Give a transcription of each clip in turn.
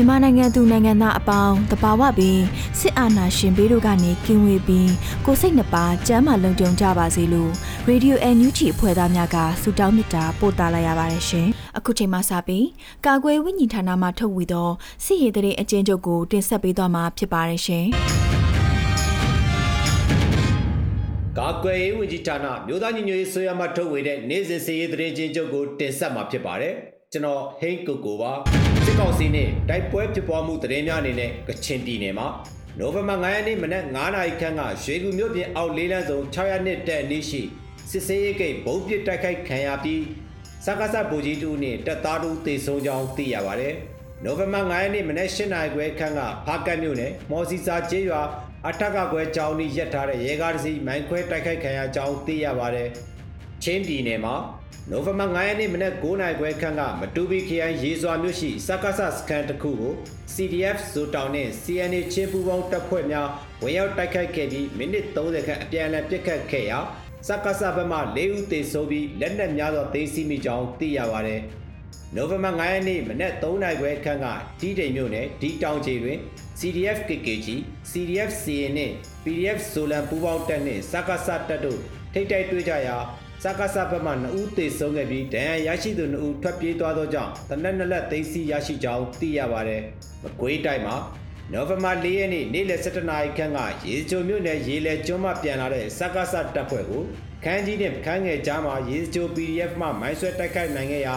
မြန်မာနိုင်ငံသူနိုင်ငံသားအပေါင်းတဘာဝပင်စစ်အာဏာရှင်ဘေးတို့ကနေကင်းဝေးပြီးကိုစိတ်နှပါကျမ်းမာလုံခြုံကြပါစေလို့ရေဒီယိုအန်ယူဂျီအဖွဲ့သားများကဆုတောင်းမေတ္တာပို့သလာရပါတယ်ရှင်။အခုချိန်မှစပြီးကာကွယ်ဝိညာဉ်ဌာနမှထုတ်ဝေသောစစ်ရေးတရေအကျဉ်းချုပ်ကိုတင်ဆက်ပေးသွားမှာဖြစ်ပါတယ်ရှင်။ကာကွယ်ရေးဝန်ကြီးဌာနမြို့သားညီညွတ်ရေးဆိုရမှထုတ်ဝေတဲ့နေ့စဉ်စည်ရေးသတင်းချင်းချုပ်ကိုတင်ဆက်မှာဖြစ်ပါတယ်။ကျွန်တော်ဟိန်းကိုကိုပါစစ် ကောင်စီနဲ့တိုက်ပွဲဖြစ်ပွားမှုသတင်းများအနေနဲ့ကချင်ပြည်နယ်မှာနိုဝင်ဘာ9ရက်နေ့မနက်9:00နာရီခန့်ကရွှေကူမြို့ပြင်အောက်လေးလမ်းစုံ600နှစ်တက်နေရှိစစ်စေးရေးဂိတ်ဘုံပစ်တိုက်ခိုက်ခံရပြီးစကားဆဘူကြီးတူနဲ့တပ်သားတို့တေဆုံးကြောင်းသိရပါတယ်။နိုဝင်ဘာ9ရက်နေ့မနက်8:00နာရီခွဲခန့်ကဖားကတ်မြို့နယ်မော်စီစာကျေးရွာအထက်ကကွဲကြောင်းဤရက်ထားတဲ့ရဲကားတစ်စီးမိုင်းခွဲတိုက်ခိုက်ခံရကြောင်းသိရပါတယ်။ချင်းပြည်နယ်မှာ နိုဝင်ဘာ9ရက်နေ့မနက်9:00နာရီခွဲခန့်ကမတူပီခရိုင်ရေစွာမြို့ရှိစကားဆစခန်းတစ်ခုကို CDF ဇိုတောင်နဲ့ CNA ချင်းပူပေါင်းတပ်ဖွဲ့များဝင်ရောက်တိုက်ခိုက်ခဲ့ပြီးမိနစ်30ခန့်အပြန်အလှန်ပစ်ခတ်ခဲ့ရာစက္ကစဘက်မှ၄ဦးသေဆုံးပြီးလက်နက်များစွာသိမ်းဆည်းမိကြောင်းသိရပါတယ်။နိုဝင်ဘာ9ရက်နေ့မနက်3နာရီခွဲခန့်ကတီးတိမ်မြို့နယ်ဒီတောင်ကြီးတွင် CDF KKG, CDF CN နှင့် PDF ဆိုလန်ပူးပေါင်းတပ်နှင့်စက္ကစတပ်တို့ထိတ်တိုက်တွေ့ကြရာ စက္ကစဘက်မှ2ဦးသေဆုံးခဲ့ပြီးဒဏ်ရာရရှိသူ2ဦးထွက်ပြေးသွားသောကြောင့်တနက်နလက်သိမ်းဆည်းရရှိကြောင်းသိရပါတယ်။မကွေးတိုင်းမှာနိုဝင်ဘာ၄ရက်နေ့နေ့လယ်7:00နာရီခန့်ကရေချိုမြို့နယ်ရေလယ်ကျွန်းမှပြန်လာတဲ့စက္ကစတပ်ဖွဲ့ကိုခန်းကြီးနဲ့ခန်းငယ်ကြားမှာရေချို PDF မှမိုင်းဆွဲတိုက်ခိုက်နိုင်ခဲ့ရာ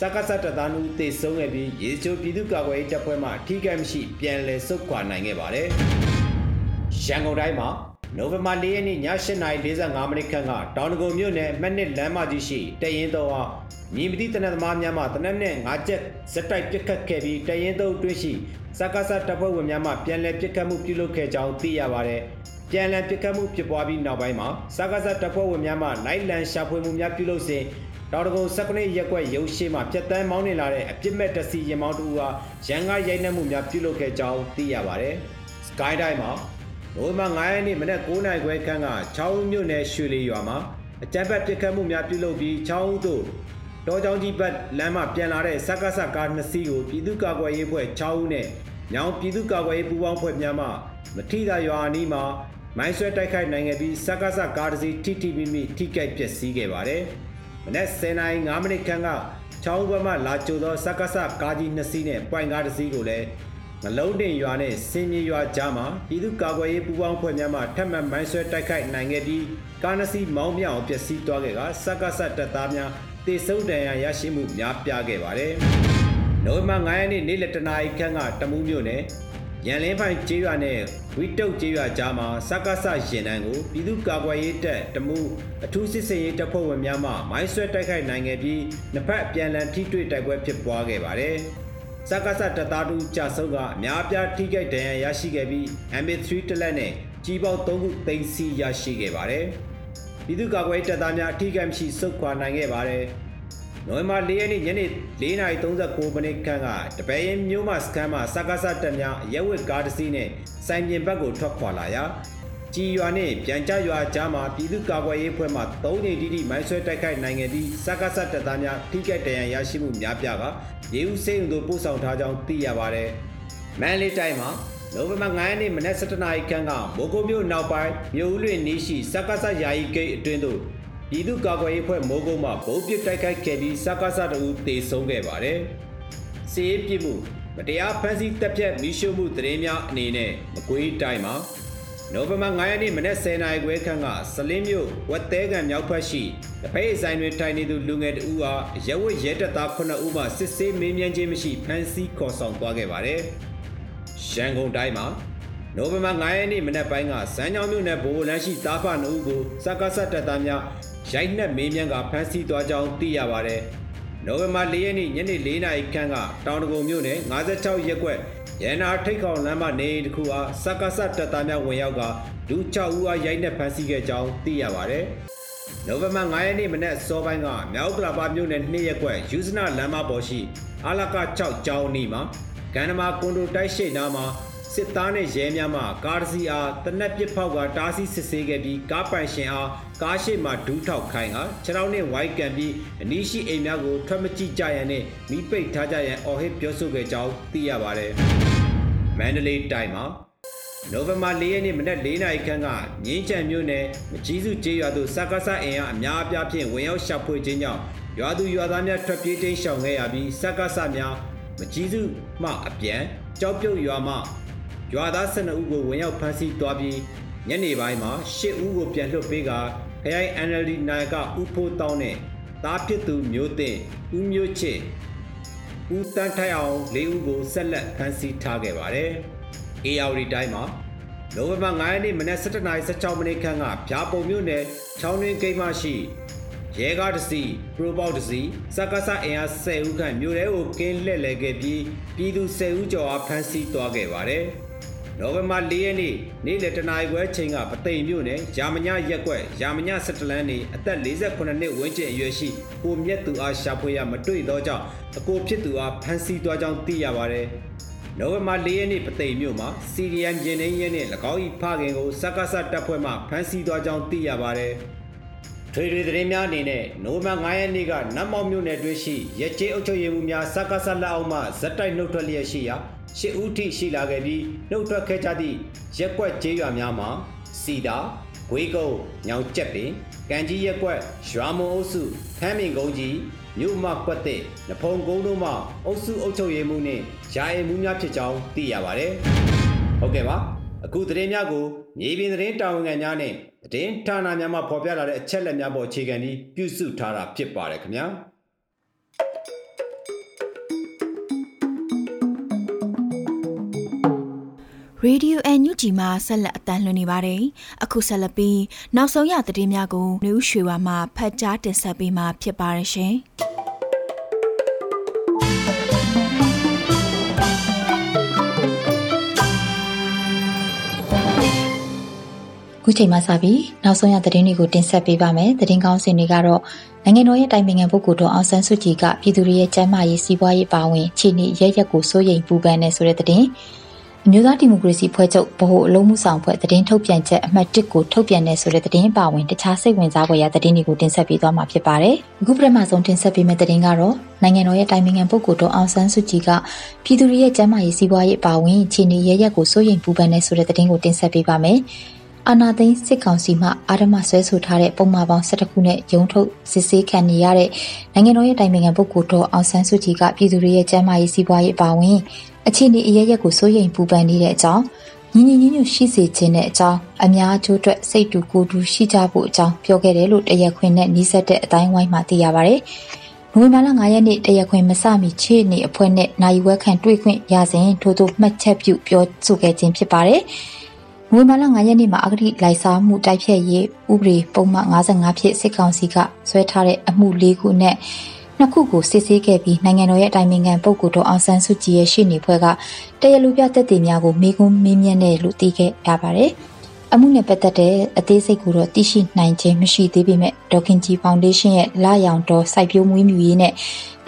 စက္ကစတပ်သားတို့တေဆုံးခဲ့ပြီးရေချိုပြည်သူ့ကာကွယ်ရေးတပ်ဖွဲ့မှထိခိုက်မရှိပြန်လည်ဆုတ်ခွာနိုင်ခဲ့ပါတယ်။ရန်ကုန်တိုင်းမှာ နိုဝင်ဘာ၄ရက်နေ့ည8:45မိနစ်ခန့်ကတောင်တကုံမြို့နယ်မက်နစ်လမ်းမကြီးရှိတရင်တော်ဟာမြင်းမတိတနက်သမားများမှတနက်နဲ့၅ချက်ဇက်တိုက်ပစ်ခတ်ခဲ့ပြီးတရင်တော်တွင်းရှိစက္ကစတပ်ဖွဲ့ဝင်များမှပြန်လည်ပစ်ခတ်မှုပြုလုပ်ခဲ့ကြောင်းသိရပါတယ်။ပြန်လည်ပစ်ခတ်မှုဖြစ်ပွားပြီးနောက်ပိုင်းမှာစက္ကစတပ်ဖွဲ့ဝင်များမှလိုက်လံရှာဖွေမှုများပြုလုပ်စဉ်တောင်တကုံ19ရက်ကွက်ရုံရှိမှပြတ်တန်းမောင်းနေလာတဲ့အပြစ်မဲ့တစီရင်မောင်းတူဟာရန်ကားရိုက်နှက်မှုများပြုလုပ်ခဲ့ကြောင်းသိရပါတယ်။ Sky တိုင်းမှာ နိုဝင်ဘာ9ရက်နေ့မနက်9:00နာရီခွဲခန့်ကချောင်းမြို့နယ်ရွှေလီရွာမှာအကြမ်းဖက်ပစ်ခတ်မှုများပြုလုပ်ပြီးချောင်းသို့တောချောင်းကြီးဘက်လမ်းမှာပြန်လာတဲ့စက္ကစကားနှစ်စီးကိုပြည်သူ့ကာကွယ်ရေးဖွဲ့6ဦးနဲ့ညောင်ပြည်သူ့ကာကွယ်ရေးပူးပေါင်းဖွဲ့များမှမထိတာရွာအနီးမှာမိုင်းဆွဲတိုက်ခိုက်နိုင်ခဲ့ပြီးစက္ကစကားတစ်စီးထိထိမိမိထိကြိုက်ပျက်စီးခဲ့ပါတယ်။မနက်10:05မိနစ်ခန့်ကချောင်းဘက်မှလာကြိုသောစက္ကစကားကြီးနှစ်စီးနဲ့ပွိုင်ကားတစ်စီးကိုလည်း ငလုံးတင်ရွာနဲ့စင်မြေရွာကြားမှာပြည်သူ့ကာကွယ်ရေးပူးပေါင်းဖွဲ့များမှထပ်မံမိုင်းဆွဲတိုက်ခိုက်နိုင်ခဲ့ပြီးကားနစီမောင်းမြောင်ပျက်စီးသွားခဲ့ကစက္ကစတပ်သားများတေဆုံးဒဏ်ရာရရှိမှုများပြားခဲ့ပါတယ်။နိုဝင်ဘာ9ရက်နေ့နေ့လယ်တနာရီခန့်ကတမူးမြို့နယ်ရန်လင်းဖိုင်ကျေးရွာနဲ့ဝီတုတ်ကျေးရွာကြားမှာစက္ကစရင်တန်းကိုပြည်သူ့ကာကွယ်ရေးတပ်တမူးအထူးစစ်စင်ရေးတပ်ဖွဲ့ဝင်များမှမိုင်းဆွဲတိုက်ခိုက်နိုင်ခဲ့ပြီးနှစ်ဖက်ပြန်လည်ထိတွေ့တိုက်ပွဲဖြစ်ပွားခဲ့ပါတယ်။ စက္ကစတပ်သားတို့ကြာဆုံးကအများပြားထိခိုက်ဒဏ်ရာရရှိခဲ့ပြီး MA3 တလက်နဲ့ကြီးပေါက်3ခုသိမ်းဆည်းရရှိခဲ့ပါတယ်။ပြည်သူ့ကာကွယ်တပ်သားများအထိခိုက်မရှိစုခွာနိုင်ခဲ့ပါတယ်။နိုဝင်ဘာ၄ရက်နေ့ညနေ4:39မိနစ်ခန့်ကတပည့်ရင်မြို့မစခန်းမှာစက္ကစတပ်များရဲဝတ်ကားတစ်စီးနဲ့စိုင်ပြင်ဘက်ကိုထွက်ခွာလာရာကြည်ရွာနဲ့ပြန်ကြရွာကြားမှာပြည်သူ့ကာကွယ်ရေးဖွဲ့မှ၃နေတိတိမိုင်းဆွဲတိုက်ခိုက်နိုင်ခဲ့ပြီးစက္ကစတပ်သားများထိခိုက်ဒဏ်ရာရရှိမှုများပြားက ရေဦးစိတ်ုံတို့ပို့ဆောင်ထားကြောင်းသိရပါတယ်။မန်လေးတိုင်းမှာနိုဝင်ဘာ9ရက်နေ့မနက်7:00နာရီခန့်ကမိုးကုတ်မြို့နောက်ပိုင်းမြို့ဦးလွင်နီးရှိစက္ကစယာယီဂိတ်အတွင်းသို့ပြည်သူ့ကာကွယ်ရေးအဖွဲ့မိုးကုတ်မှဗုံးပစ်တိုက်ခိုက်ခဲ့ပြီးစကားစတအူတေဆုံးခဲ့ပါတယ်။စီးရေးပြစ်မှုမတရားဖမ်းဆီးတပ်ဖြတ်မိရှုမှုသတင်းများအနေနဲ့မကွေးတိုင်းမှာ နိုဝင်ဘာ9ရက်နေ့မနက်10:00နာရီခွဲခန့်ကစလင်းမြို့ဝက်သေးကန်မြောက်ဖက်ရှိတပိတ်ဆိုင်တွင်ထိုင်နေသူလူငယ်တဦးအားရဲဝတ်ရဲတပ်သား9ဦးမှစစ်ဆေးမေးမြန်းခြင်းမရှိဖမ်းဆီးခေါ်ဆောင်သွားခဲ့ပါတယ်။ရန်ကုန်တိုင်းမှာနိုဝင်ဘာ9ရက်နေ့မနက်ပိုင်းကစမ်းချောင်းမြို့နယ်ဘိုးလန်းရှိတားဖနှုပ်ကိုစကားဆက်တပ်သားများရိုက်နှက်မေးမြန်းကဖမ်းဆီးသွားကြောင်းသိရပါတယ်။ နိုဝင်ဘာ4ရက်နေ့ညနေ4နာရီခန့်ကတောင်တကုံမြို့နယ်56ရပ်ကွက်ရန်နာထိတ်ခေါင်လမ်းမနေအိမ်တစ်ခုအားစကားဆက်တပ်သားများဝင်ရောက်ကလူ6ဦးအားရိုက်နှက်ဖမ်းဆီးခဲ့ကြောင်းသိရပါတယ်။နိုဝင်ဘာ9ရက်နေ့မနက်စောပိုင်းကမြောက်ကလာပါမြို့နယ်2ရပ်ကွက်ယူဇနာလမ်းမပေါ်ရှိအာလက6ကျောင်းနီမှာကန္နမာကွန်ဒိုတိုက်ရှိနာမှာ စစ်သားနဲ့ရဲများမှကားတစ်စီးအားတနက်ပစ်ဖောက်ကတားဆီးစစ်ဆေးခဲ့ပြီးကားပိုင်ရှင်အားကားရှိမှဒူးထောက်ခိုင်းကခြေထောက်နဲ့ဝိုက်ကန်ပြီးအနီးရှိအိမ်များကိုထွက်မကြည့်ကြရန်နဲ့မိပိတ်ထားကြရန်အော်ဟစ်ပြောဆိုခဲ့ကြောင်းသိရပါတယ်။မန္တလေးတိုင်းမှာနိုဝင်ဘာ၄ရက်နေ့မနက်၄နာရီခန့်ကငင်းချံမြို့နယ်မကြီးစုကျေးရွာသို့စကားဆအင်အားအများအပြားဖြင့်ဝင်ရောက်ရှာဖွေခြင်းကြောင့်ရွာသူရွာသားများထွက်ပြေးတိမ်းရှောင်ခဲ့ရပြီးစကားဆများမကြီးစုမှအပြန်ကြောက်ပြုတ်ရွာမှ ရွာသား12ဦးကိုဝင်ရောက်ဖမ်းဆီးသွားပြီးညနေပိုင်းမှာ10ဦးကိုပြန်လွှတ်ပေးကခရိုင် NLD နိုင်ကဥဖိုးတောင်းနဲ့သားဖြစ်သူမျိုးတင်ဦးမျိုးချစ်ဦးတန်းထိုက်အောင်၄ဦးကိုဆက်လက်ဖမ်းဆီးထားခဲ့ပါတယ်။ AR တိုင်းမှာနိုဝင်ဘာ9ရက်နေ့မနက်7:16မိနစ်ခန့်ကဖြာပုံမြို့နယ်ချောင်းတွင်းဂိမ်းမရှိရဲကားတစ်စီးပရိုပေါက်တစ်စီးစက္ကစအင်အား10ဦးခန့်မြို့ထဲကိုကင်းလှည့်လည်ခဲ့ပြီးပြည်သူ10ဦးကျော်အားဖမ်းဆီးသွားခဲ့ပါတယ်။ နိုဝင်ဘာ၄ရက်နေ့နေ့လယ်တနာရီခွဲချိန်ကပသိမ်မြို့နယ်ရာမညရက်ကွက်ရာမညစတလန်းနေအသက်48နှစ်ဝန်းကျင်အရွယ်ရှိကိုမြတ်သူအားရှာဖွေရမတွေ့သောကြောင့်အကိုဖြစ်သူအားဖမ်းဆီးသွားကြောင်းသိရပါတယ်။နိုဝင်ဘာ၄ရက်နေ့ပသိမ်မြို့မှာစီရီယန်ဂျင်းနေရဲနဲ့၎င်း၏ဖခင်ကိုစက္ကစတပ်ဖွဲ့မှဖမ်းဆီးသွားကြောင်းသိရပါတယ်။ထွေထွေသတင်းများအနေနဲ့နိုဝင်ဘာ9ရက်နေ့ကနတ်မောက်မြို့နယ်တွင်းရှိရကြေးအုပ်ချုပ်ရေးမှူးများစက္ကစလက်အောက်မှဇက်တိုက်နှုတ်ထွက်လျက်ရှိရာ ရှစ်ဦးထိရှိလာခဲ့ပြီးနှုတ်ထွက်ခဲ့ကြသည့်ရက်ကွက်ကျေးရွာများမှာစီတာဂွေးကုန်းညောင်ကျက်ပင်ကံကြီးရက်ကွက်ရွာမုံအုပ်စုခမ်းမင်ကုန်းကြီးမြို့မကွက်တဲ့နဖုံကုန်းတို့မှအုပ်စုအုပ်ချုပ်ရေးမှုနှင့်ယာယီမှုများဖြစ်ကြောင်းသိရပါတယ်။ဟုတ်ကဲ့ပါအခုသတင်းများကိုမြေပြင်သတင်းတာဝန်ခံများနဲ့သတင်းဌာနများမှဖော်ပြလာတဲ့အချက်လက်များပေါ်အခြေခံပြီးပြုစုထားတာဖြစ်ပါတယ်ခင်ဗျာ။ Radio NUG မှာဆက်လက်အတန်းလွှင့်နေပါတယ်။အခုဆက်လက်ပြီးနောက်ဆုံးရသတင်းများကိုနှူးရွှေဝါမှဖတ်ကြားတင်ဆက်ပေးမှာဖြစ်ပါတယ်ရှင်။ခုချိန်မှစပြီးနောက်ဆုံးရသတင်းတွေကိုတင်ဆက်ပေးပါမယ်။သတင်းကောင်းစင်တွေကတော့နိုင်ငံတော်ရဲ့တိုင်ပင်ခံပုဂ္ဂိုလ်တော်အောင်ဆန်းစုကြည်ကပြည်သူတွေရဲ့ကျန်းမာရေးစီးပွားရေးပါဝင်ခြေနေရရက်ကိုစိုးရိမ်ပူပန်နေဆိုတဲ့သတင်း။ အမျိုးသားဒီမိုကရေစီဖွဲ့ချုပ်ဗဟိုအလုံးမှုဆောင်ဖွဲ့သတင်းထုတ်ပြန်ချက်အမှတ်1ကိုထုတ်ပြန်နေဆိုတဲ့သတင်းပါဝင်တခြားစိတ်ဝင်စားဖွယ်ရာသတင်းတွေကိုတင်ဆက်ပေးသွားမှာဖြစ်ပါတယ်။အခုပထမဆုံးတင်ဆက်ပေးမယ့်သတင်းကတော့နိုင်ငံတော်ရဲ့တိုင်ပင်ခံပုဂ္ဂိုလ်တော်အောင်ဆန်းစုကြည်ကပြည်သူတွေရဲ့ကျန်းမာရေးစီးပွားရေးပါဝင်ခြေနေရရက်ကိုစိုးရိမ်ပူပန်နေဆိုတဲ့သတင်းကိုတင်ဆက်ပေးပါမယ်။အာနာသိန်းစစ်ကောင်စီမှအာဓမဆွဲဆိုထားတဲ့ပုံမှားပေါင်း၁၁ခုနဲ့ရုံထုတ်စစ်ဆေးခံနေရတဲ့နိုင်ငံတော်ရဲ့တိုင်ပင်ခံပုဂ္ဂိုလ်တော်အောင်ဆန်းစုကြည်ကပြည်သူတွေရဲ့ကျန်းမာရေးစီးပွားရေးအပါအဝင် အခြေအနေအရရက်ကိုစိုးရိမ်ပူပန်နေတဲ့အကြောင်းညီညီညွတ်ညွတ်ရှိစေခြင်းတဲ့အကြောင်းအများအကျိုးအတွက်စိတ်တူကိုယ်တူရှိကြဖို့အကြောင်းပြောခဲ့တယ်လို့တရက်ခွင်နဲ့နှီးဆက်တဲ့အတိုင်းဝိုင်းမှာသိရပါဗျ။နိုဝင်ဘာလ9ရက်နေ့တရက်ခွင်မစမီချေနေအဖွဲ့နဲ့နိုင်ဝဲခန့်တွေ့ခွင့်ရစဉ်ထို့သို့မှတ်ချက်ပြုပြောဆိုခဲ့ခြင်းဖြစ်ပါတယ်။နိုဝင်ဘာလ9ရက်နေ့မှာအဂတိလိုက်စားမှုတိုက်ဖြတ်ရေးဥပဒေပုံမှန်55ဖြစ်စစ်ကောင်စီကဆွဲထားတဲ့အမှု၄ခုနဲ့ နှစ်ခုကိုစစ်ဆေးခဲ့ပြီးနိုင်ငံတော်ရဲ့အတိုင်ပင်ခံပုဂ္ဂိုလ်တော်အောင်ဆန်းစုကြည်ရဲ့ရှေ့နေဖွဲ့ကတရားလူပြသက်သေများကိုမေးခွန်းမေးမြန်းတယ်လို့သိခဲ့ရပါတယ်။အမှုနဲ့ပတ်သက်တဲ့အသေးစိတ်ကိုတော့သိရှိနိုင်ခြင်းမရှိသေးပေမဲ့ဒေါခင်ကြီးဖောင်ဒေးရှင်းရဲ့လာရောင်တော်စိုက်ပျိုးမွေးမြူရေးနဲ့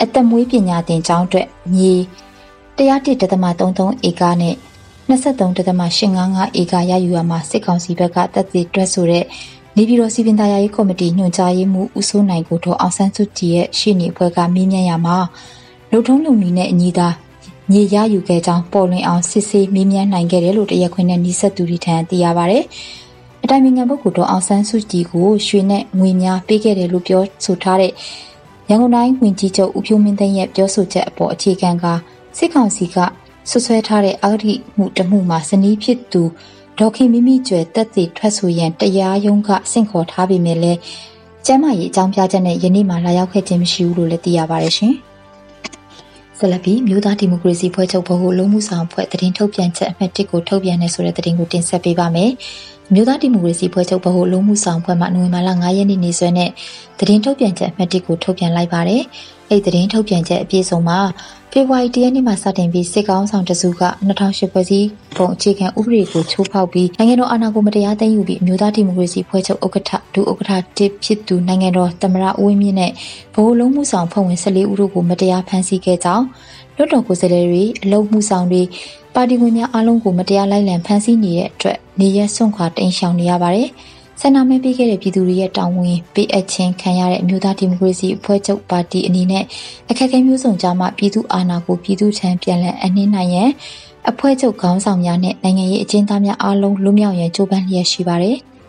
အသက်မွေးပညာသင်ကျောင်းအတွက်မြေ101.33ဧကနဲ့23.855ဧကရယူရမှာစစ်ကောင်စီဘက်ကတပ်တွေတွက်ဆိုတဲ့ နေပြည်တော်စီပင်သားရေးကော်မတီညွှန်ကြားရေးမှူးဦးစိုးနိုင်ကိုတော့အောင်ဆန်းစုကြည်ရဲ့ရှေ့နေအဖွဲ့ကမေးမြန်းရမှာလူထုံးလုံနီနဲ့အညီသာမြေရယူခဲ့ကြောင်းပေါ်လွင်အောင်စစ်ဆေးမေးမြန်းနိုင်ခဲ့တယ်လို့တရားခွင်နဲ့နှိဆက်သူတွေထံသိရပါဗျ။အတိုင်ပင်ခံပုဂ္ဂိုလ်တော်အောင်ဆန်းစုကြည်ကိုရွှေနဲ့ငွေများပေးခဲ့တယ်လို့ပြောဆိုထားတဲ့ရန်ကုန်တိုင်းဝင်ကြီးချုပ်ဦးဖြိုးမင်းသိန်းရဲ့ပြောဆိုချက်အပေါ်အခြေခံကစစ်ကောင်စီကဆွဆွဲထားတဲ့အာဂတိမှုတမှုမှာဇနီးဖြစ်သူ ဒေါက်ခင်မိမိကျွယ်တက်သေးထွက်ဆိုရန်တရားရုံးကဆင့်ခေါ်ထားပေမဲ့လည်းကျမ်းမာရေးအကြောင်းပြချက်နဲ့ယနေ့မှလာရောက်ခဲ့ခြင်းမရှိဘူးလို့လည်းသိရပါတယ်ရှင်။ဆလဘီမြို့သားဒီမိုကရေစီဖွဲ့ချုပ်ဘဟုလုံးမှုဆောင်ဖွဲ့တရင်ထုတ်ပြန်ချက်အမှတ်1ကိုထုတ်ပြန်နေဆိုတဲ့တရင်ကိုတင်ဆက်ပေးပါမယ်။မြို့သားဒီမိုကရေစီဖွဲ့ချုပ်ဘဟုလုံးမှုဆောင်ဖွဲ့မှနိုဝင်ဘာလ9ရက်နေ့နေ့စွဲနဲ့တရင်ထုတ်ပြန်ချက်အမှတ်1ကိုထုတ်ပြန်လိုက်ပါတယ်။ အဲ့ဒီတရင်ထုတ်ပြန်ချက်အပြည့်စုံမှာဖေဖော်ဝါရီတရက်နေ့မှာစတင်ပြီးစစ်ကောင်ဆောင်တစုက2008ဖွဲ့စည်းပုံအခြေခံဥပဒေကိုချိုးဖောက်ပြီးနိုင်ငံတော်အာဏာကိုမတရားသိမ်းယူပြီးအမျိုးသားဒီမိုကရေစီဖွဲ့ချုပ်ဥက္ကဋ္ဌဒုဥက္ကဋ္ဌတစ်ဖြစ်သူနိုင်ငံတော်သမ္မတဦးဝင်းမြင့်နဲ့ဗဟိုလုံးမှုဆောင်ဖွဲ့ဝင်14ဦးတို့ကိုမတရားဖမ်းဆီးခဲ့ကြောင်းလွတ်တော်ကိုယ်စားလှယ်တွေအလုံမှုဆောင်တွေပါတီဝင်များအားလုံးကိုမတရားလိုက်လံဖမ်းဆီးနေတဲ့အတွက်နေရဆွန့်ခွာတိမ်ရှောင်နေရပါတယ်။ ဆန္ဒမဲပေးခဲ့တဲ့ပြည်သူတွေရဲ့တောင်းဝန်ပေးအပ်ခြင်းခံရတဲ့အမျိုးသားဒီမိုကရေစီအဖွဲ့ချုပ်ပါတီအနေနဲ့အခက်အခဲမျိုးစုံကြားမှာပြည်သူအာဏာကိုပြည်သူထံပြန်လည်အနှင်းနိုင်ရန်အဖွဲ့ချုပ်ခေါင်းဆောင်များနဲ့နိုင်ငံရေးအကျဉ်းသားများအားလုံးလွတ်မြောက်ရန်ကြိုးပမ်းလျက်ရှိပါတယ်။